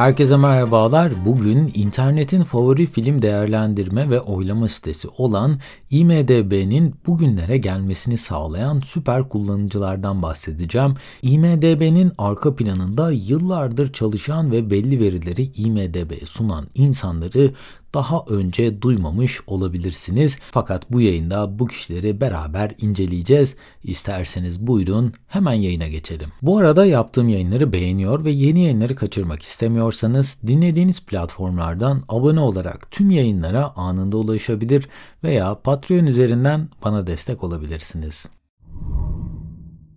Herkese merhabalar. Bugün internetin favori film değerlendirme ve oylama sitesi olan IMDB'nin bugünlere gelmesini sağlayan süper kullanıcılardan bahsedeceğim. IMDB'nin arka planında yıllardır çalışan ve belli verileri IMDB'ye sunan insanları daha önce duymamış olabilirsiniz. Fakat bu yayında bu kişileri beraber inceleyeceğiz. İsterseniz buyurun hemen yayına geçelim. Bu arada yaptığım yayınları beğeniyor ve yeni yayınları kaçırmak istemiyorsanız dinlediğiniz platformlardan abone olarak tüm yayınlara anında ulaşabilir veya Patreon üzerinden bana destek olabilirsiniz.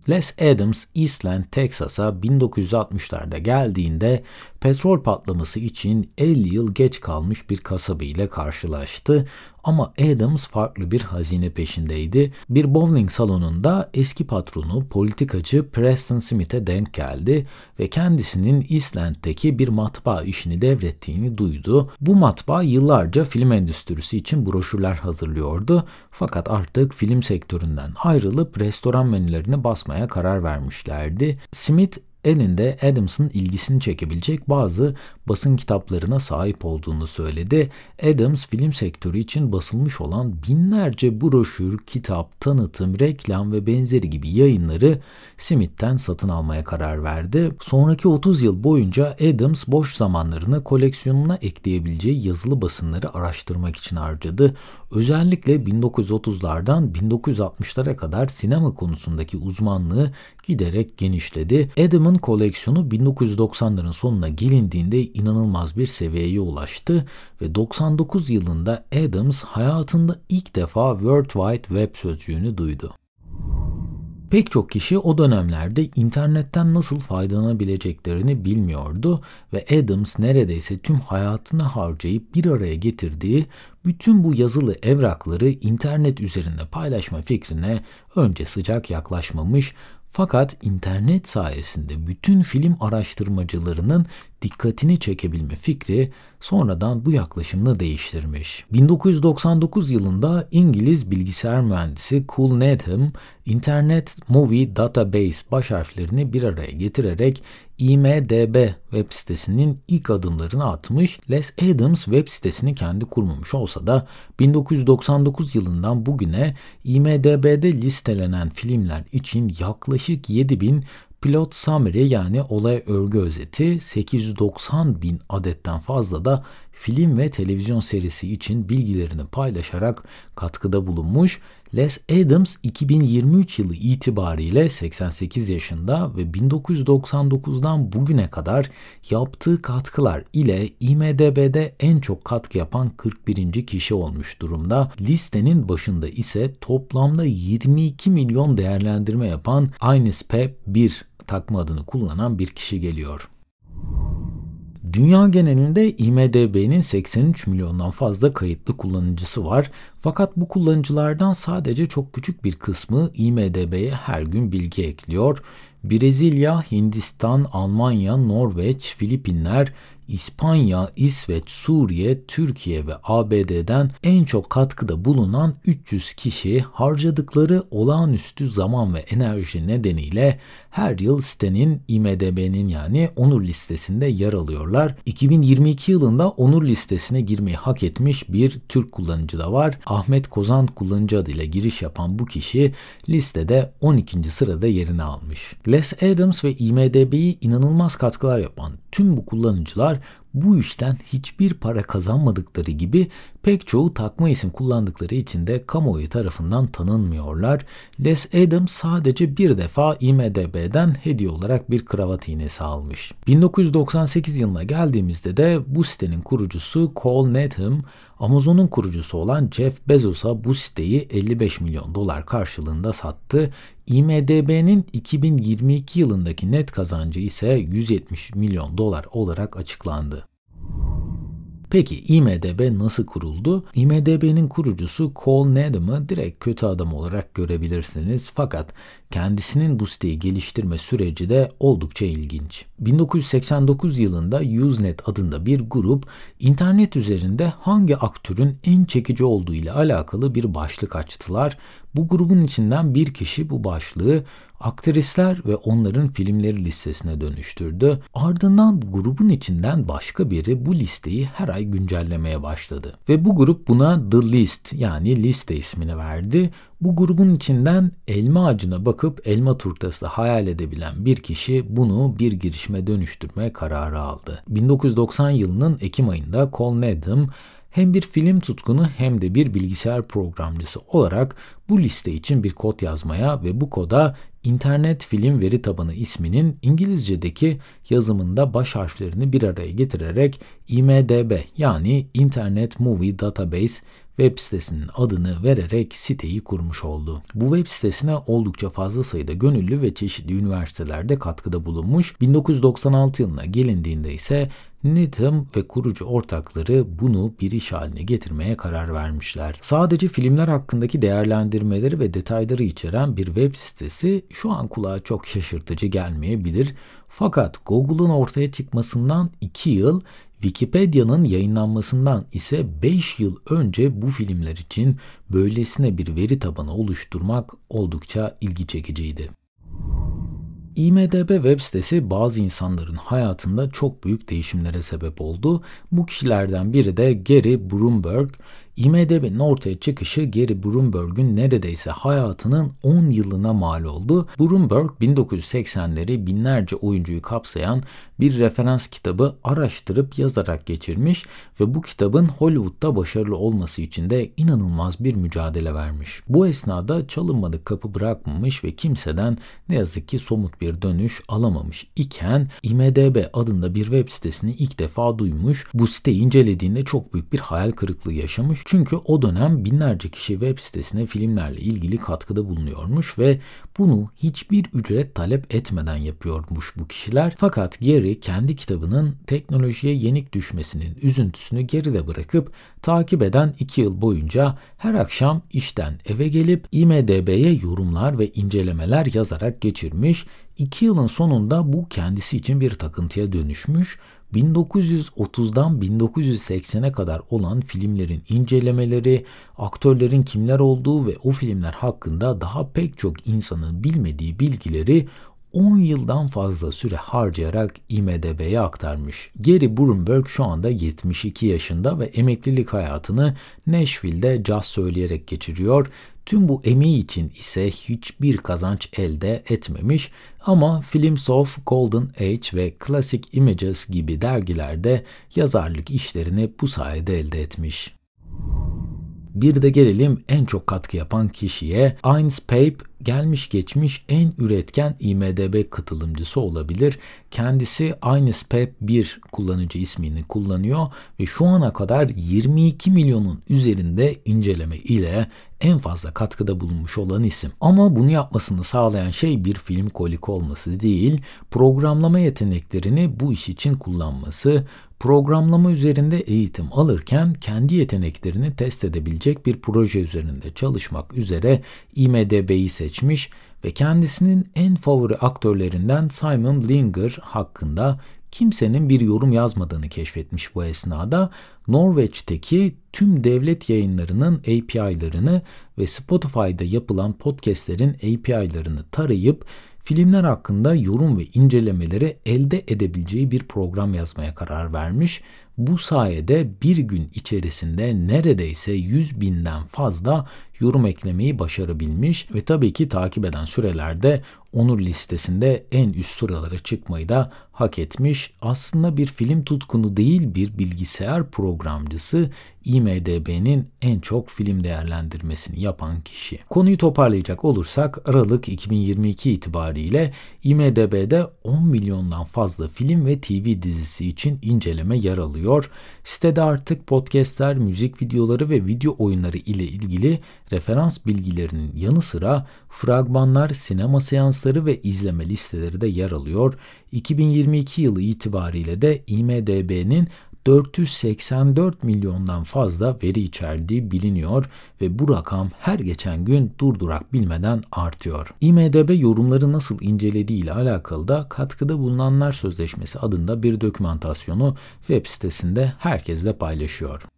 Les Adams, Eastland, Texas'a 1960'larda geldiğinde petrol patlaması için 50 yıl geç kalmış bir kasaba ile karşılaştı ama Adams farklı bir hazine peşindeydi. Bir bowling salonunda eski patronu politikacı Preston Smith'e denk geldi ve kendisinin Eastland'deki bir matbaa işini devrettiğini duydu. Bu matbaa yıllarca film endüstrisi için broşürler hazırlıyordu fakat artık film sektöründen ayrılıp restoran menülerini basmaya karar vermişlerdi. Smith elinde Adams'ın ilgisini çekebilecek bazı basın kitaplarına sahip olduğunu söyledi. Adams film sektörü için basılmış olan binlerce broşür, kitap, tanıtım, reklam ve benzeri gibi yayınları Smith'ten satın almaya karar verdi. Sonraki 30 yıl boyunca Adams boş zamanlarını koleksiyonuna ekleyebileceği yazılı basınları araştırmak için harcadı. Özellikle 1930'lardan 1960'lara kadar sinema konusundaki uzmanlığı giderek genişledi. Adam'ın koleksiyonu 1990'ların sonuna gelindiğinde inanılmaz bir seviyeye ulaştı ve 99 yılında Adams hayatında ilk defa World Wide Web sözcüğünü duydu. Pek çok kişi o dönemlerde internetten nasıl faydalanabileceklerini bilmiyordu ve Adams neredeyse tüm hayatını harcayıp bir araya getirdiği bütün bu yazılı evrakları internet üzerinde paylaşma fikrine önce sıcak yaklaşmamış fakat internet sayesinde bütün film araştırmacılarının dikkatini çekebilme fikri sonradan bu yaklaşımını değiştirmiş. 1999 yılında İngiliz bilgisayar mühendisi Cool Needham, Internet Movie Database baş harflerini bir araya getirerek IMDB web sitesinin ilk adımlarını atmış. Les Adams web sitesini kendi kurmamış olsa da 1999 yılından bugüne IMDB'de listelenen filmler için yaklaşık 7000 Pilot summary yani olay örgü özeti 890 bin adetten fazla da film ve televizyon serisi için bilgilerini paylaşarak katkıda bulunmuş. Les Adams 2023 yılı itibariyle 88 yaşında ve 1999'dan bugüne kadar yaptığı katkılar ile IMDB'de en çok katkı yapan 41. kişi olmuş durumda. Listenin başında ise toplamda 22 milyon değerlendirme yapan INSPE 1 takma adını kullanan bir kişi geliyor. Dünya genelinde IMDB'nin 83 milyondan fazla kayıtlı kullanıcısı var. Fakat bu kullanıcılardan sadece çok küçük bir kısmı IMDB'ye her gün bilgi ekliyor. Brezilya, Hindistan, Almanya, Norveç, Filipinler, İspanya, İsveç, Suriye, Türkiye ve ABD'den en çok katkıda bulunan 300 kişi harcadıkları olağanüstü zaman ve enerji nedeniyle her yıl sitenin IMDB'nin yani onur listesinde yer alıyorlar. 2022 yılında onur listesine girmeyi hak etmiş bir Türk kullanıcı da var. Ahmet Kozan kullanıcı adıyla giriş yapan bu kişi listede 12. sırada yerini almış. Les Adams ve IMDB'yi inanılmaz katkılar yapan tüm bu kullanıcılar har bu işten hiçbir para kazanmadıkları gibi pek çoğu takma isim kullandıkları için de kamuoyu tarafından tanınmıyorlar. Les Adams sadece bir defa IMDB'den hediye olarak bir kravat iğnesi almış. 1998 yılına geldiğimizde de bu sitenin kurucusu Cole Needham, Amazon'un kurucusu olan Jeff Bezos'a bu siteyi 55 milyon dolar karşılığında sattı. IMDB'nin 2022 yılındaki net kazancı ise 170 milyon dolar olarak açıklandı. Peki IMDB nasıl kuruldu? IMDB'nin kurucusu Cole Needham'ı direkt kötü adam olarak görebilirsiniz. Fakat kendisinin bu siteyi geliştirme süreci de oldukça ilginç. 1989 yılında Usenet adında bir grup internet üzerinde hangi aktörün en çekici olduğu ile alakalı bir başlık açtılar. Bu grubun içinden bir kişi bu başlığı aktrisler ve onların filmleri listesine dönüştürdü. Ardından grubun içinden başka biri bu listeyi her ay güncellemeye başladı. Ve bu grup buna The List yani liste ismini verdi. Bu grubun içinden elma ağacına bakıp elma turtası hayal edebilen bir kişi bunu bir girişime dönüştürme kararı aldı. 1990 yılının Ekim ayında Col Nedham hem bir film tutkunu hem de bir bilgisayar programcısı olarak bu liste için bir kod yazmaya ve bu koda İnternet Film Veri Tabanı isminin İngilizce'deki yazımında baş harflerini bir araya getirerek IMDB yani Internet Movie Database web sitesinin adını vererek siteyi kurmuş oldu. Bu web sitesine oldukça fazla sayıda gönüllü ve çeşitli üniversitelerde katkıda bulunmuş. 1996 yılına gelindiğinde ise Needham ve kurucu ortakları bunu bir iş haline getirmeye karar vermişler. Sadece filmler hakkındaki değerlendirmeleri ve detayları içeren bir web sitesi şu an kulağa çok şaşırtıcı gelmeyebilir. Fakat Google'un ortaya çıkmasından 2 yıl Wikipedia'nın yayınlanmasından ise 5 yıl önce bu filmler için böylesine bir veri tabanı oluşturmak oldukça ilgi çekiciydi. IMDB web sitesi bazı insanların hayatında çok büyük değişimlere sebep oldu. Bu kişilerden biri de Gary Brumberg. IMDB'nin ortaya çıkışı Gary Brumberg'ün neredeyse hayatının 10 yılına mal oldu. Brumberg 1980'leri binlerce oyuncuyu kapsayan bir referans kitabı araştırıp yazarak geçirmiş ve bu kitabın Hollywood'da başarılı olması için de inanılmaz bir mücadele vermiş. Bu esnada çalınmadık kapı bırakmamış ve kimseden ne yazık ki somut bir dönüş alamamış iken IMDB adında bir web sitesini ilk defa duymuş. Bu siteyi incelediğinde çok büyük bir hayal kırıklığı yaşamış. Çünkü o dönem binlerce kişi web sitesine filmlerle ilgili katkıda bulunuyormuş ve bunu hiçbir ücret talep etmeden yapıyormuş bu kişiler. Fakat Gary kendi kitabının teknolojiye yenik düşmesinin üzüntüsünü geride bırakıp takip eden 2 yıl boyunca her akşam işten eve gelip IMDB'ye yorumlar ve incelemeler yazarak geçirmiş. 2 yılın sonunda bu kendisi için bir takıntıya dönüşmüş 1930'dan 1980'e kadar olan filmlerin incelemeleri, aktörlerin kimler olduğu ve o filmler hakkında daha pek çok insanın bilmediği bilgileri 10 yıldan fazla süre harcayarak IMDB'ye aktarmış. Gary Brumberg şu anda 72 yaşında ve emeklilik hayatını Nashville'de caz söyleyerek geçiriyor. Tüm bu emeği için ise hiçbir kazanç elde etmemiş ama Films of Golden Age ve Classic Images gibi dergilerde yazarlık işlerini bu sayede elde etmiş. Bir de gelelim en çok katkı yapan kişiye. Ainspape gelmiş geçmiş en üretken IMDB katılımcısı olabilir. Kendisi Ainspape 1 kullanıcı ismini kullanıyor ve şu ana kadar 22 milyonun üzerinde inceleme ile en fazla katkıda bulunmuş olan isim. Ama bunu yapmasını sağlayan şey bir film kolik olması değil, programlama yeteneklerini bu iş için kullanması, programlama üzerinde eğitim alırken kendi yeteneklerini test edebilecek bir proje üzerinde çalışmak üzere IMDB'yi seçmiş ve kendisinin en favori aktörlerinden Simon Linger hakkında kimsenin bir yorum yazmadığını keşfetmiş bu esnada. Norveç'teki tüm devlet yayınlarının API'larını ve Spotify'da yapılan podcastlerin API'larını tarayıp filmler hakkında yorum ve incelemeleri elde edebileceği bir program yazmaya karar vermiş. Bu sayede bir gün içerisinde neredeyse 100 binden fazla yorum eklemeyi başarabilmiş ve tabii ki takip eden sürelerde onur listesinde en üst sıralara çıkmayı da hak etmiş. Aslında bir film tutkunu değil bir bilgisayar programcısı IMDB'nin en çok film değerlendirmesini yapan kişi. Konuyu toparlayacak olursak Aralık 2022 itibariyle IMDB'de 10 milyondan fazla film ve TV dizisi için inceleme yer alıyor. Sitede artık podcastler, müzik videoları ve video oyunları ile ilgili referans bilgilerinin yanı sıra fragmanlar, sinema seansları ve izleme listeleri de yer alıyor. 2022 yılı itibariyle de IMDB'nin 484 milyondan fazla veri içerdiği biliniyor ve bu rakam her geçen gün durdurak bilmeden artıyor. IMDB yorumları nasıl incelediği ile alakalı da katkıda bulunanlar sözleşmesi adında bir dokümantasyonu web sitesinde herkesle paylaşıyor.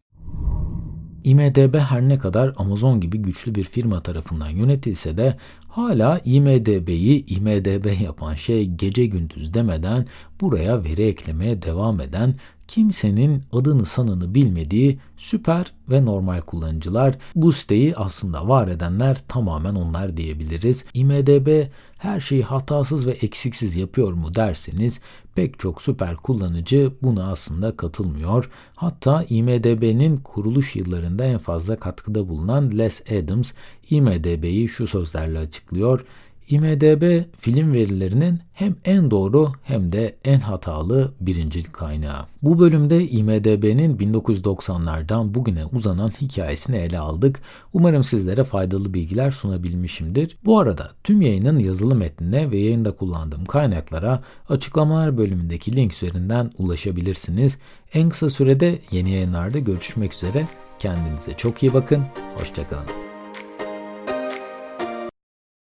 IMDB her ne kadar Amazon gibi güçlü bir firma tarafından yönetilse de hala IMDB'yi IMDB yapan şey gece gündüz demeden buraya veri eklemeye devam eden kimsenin adını sanını bilmediği süper ve normal kullanıcılar. Bu siteyi aslında var edenler tamamen onlar diyebiliriz. IMDB her şeyi hatasız ve eksiksiz yapıyor mu derseniz pek çok süper kullanıcı buna aslında katılmıyor. Hatta IMDB'nin kuruluş yıllarında en fazla katkıda bulunan Les Adams IMDB'yi şu sözlerle açıklıyor. IMDB film verilerinin hem en doğru hem de en hatalı birincil kaynağı. Bu bölümde IMDB'nin 1990'lardan bugüne uzanan hikayesini ele aldık. Umarım sizlere faydalı bilgiler sunabilmişimdir. Bu arada tüm yayının yazılı metnine ve yayında kullandığım kaynaklara açıklamalar bölümündeki link üzerinden ulaşabilirsiniz. En kısa sürede yeni yayınlarda görüşmek üzere. Kendinize çok iyi bakın. Hoşçakalın.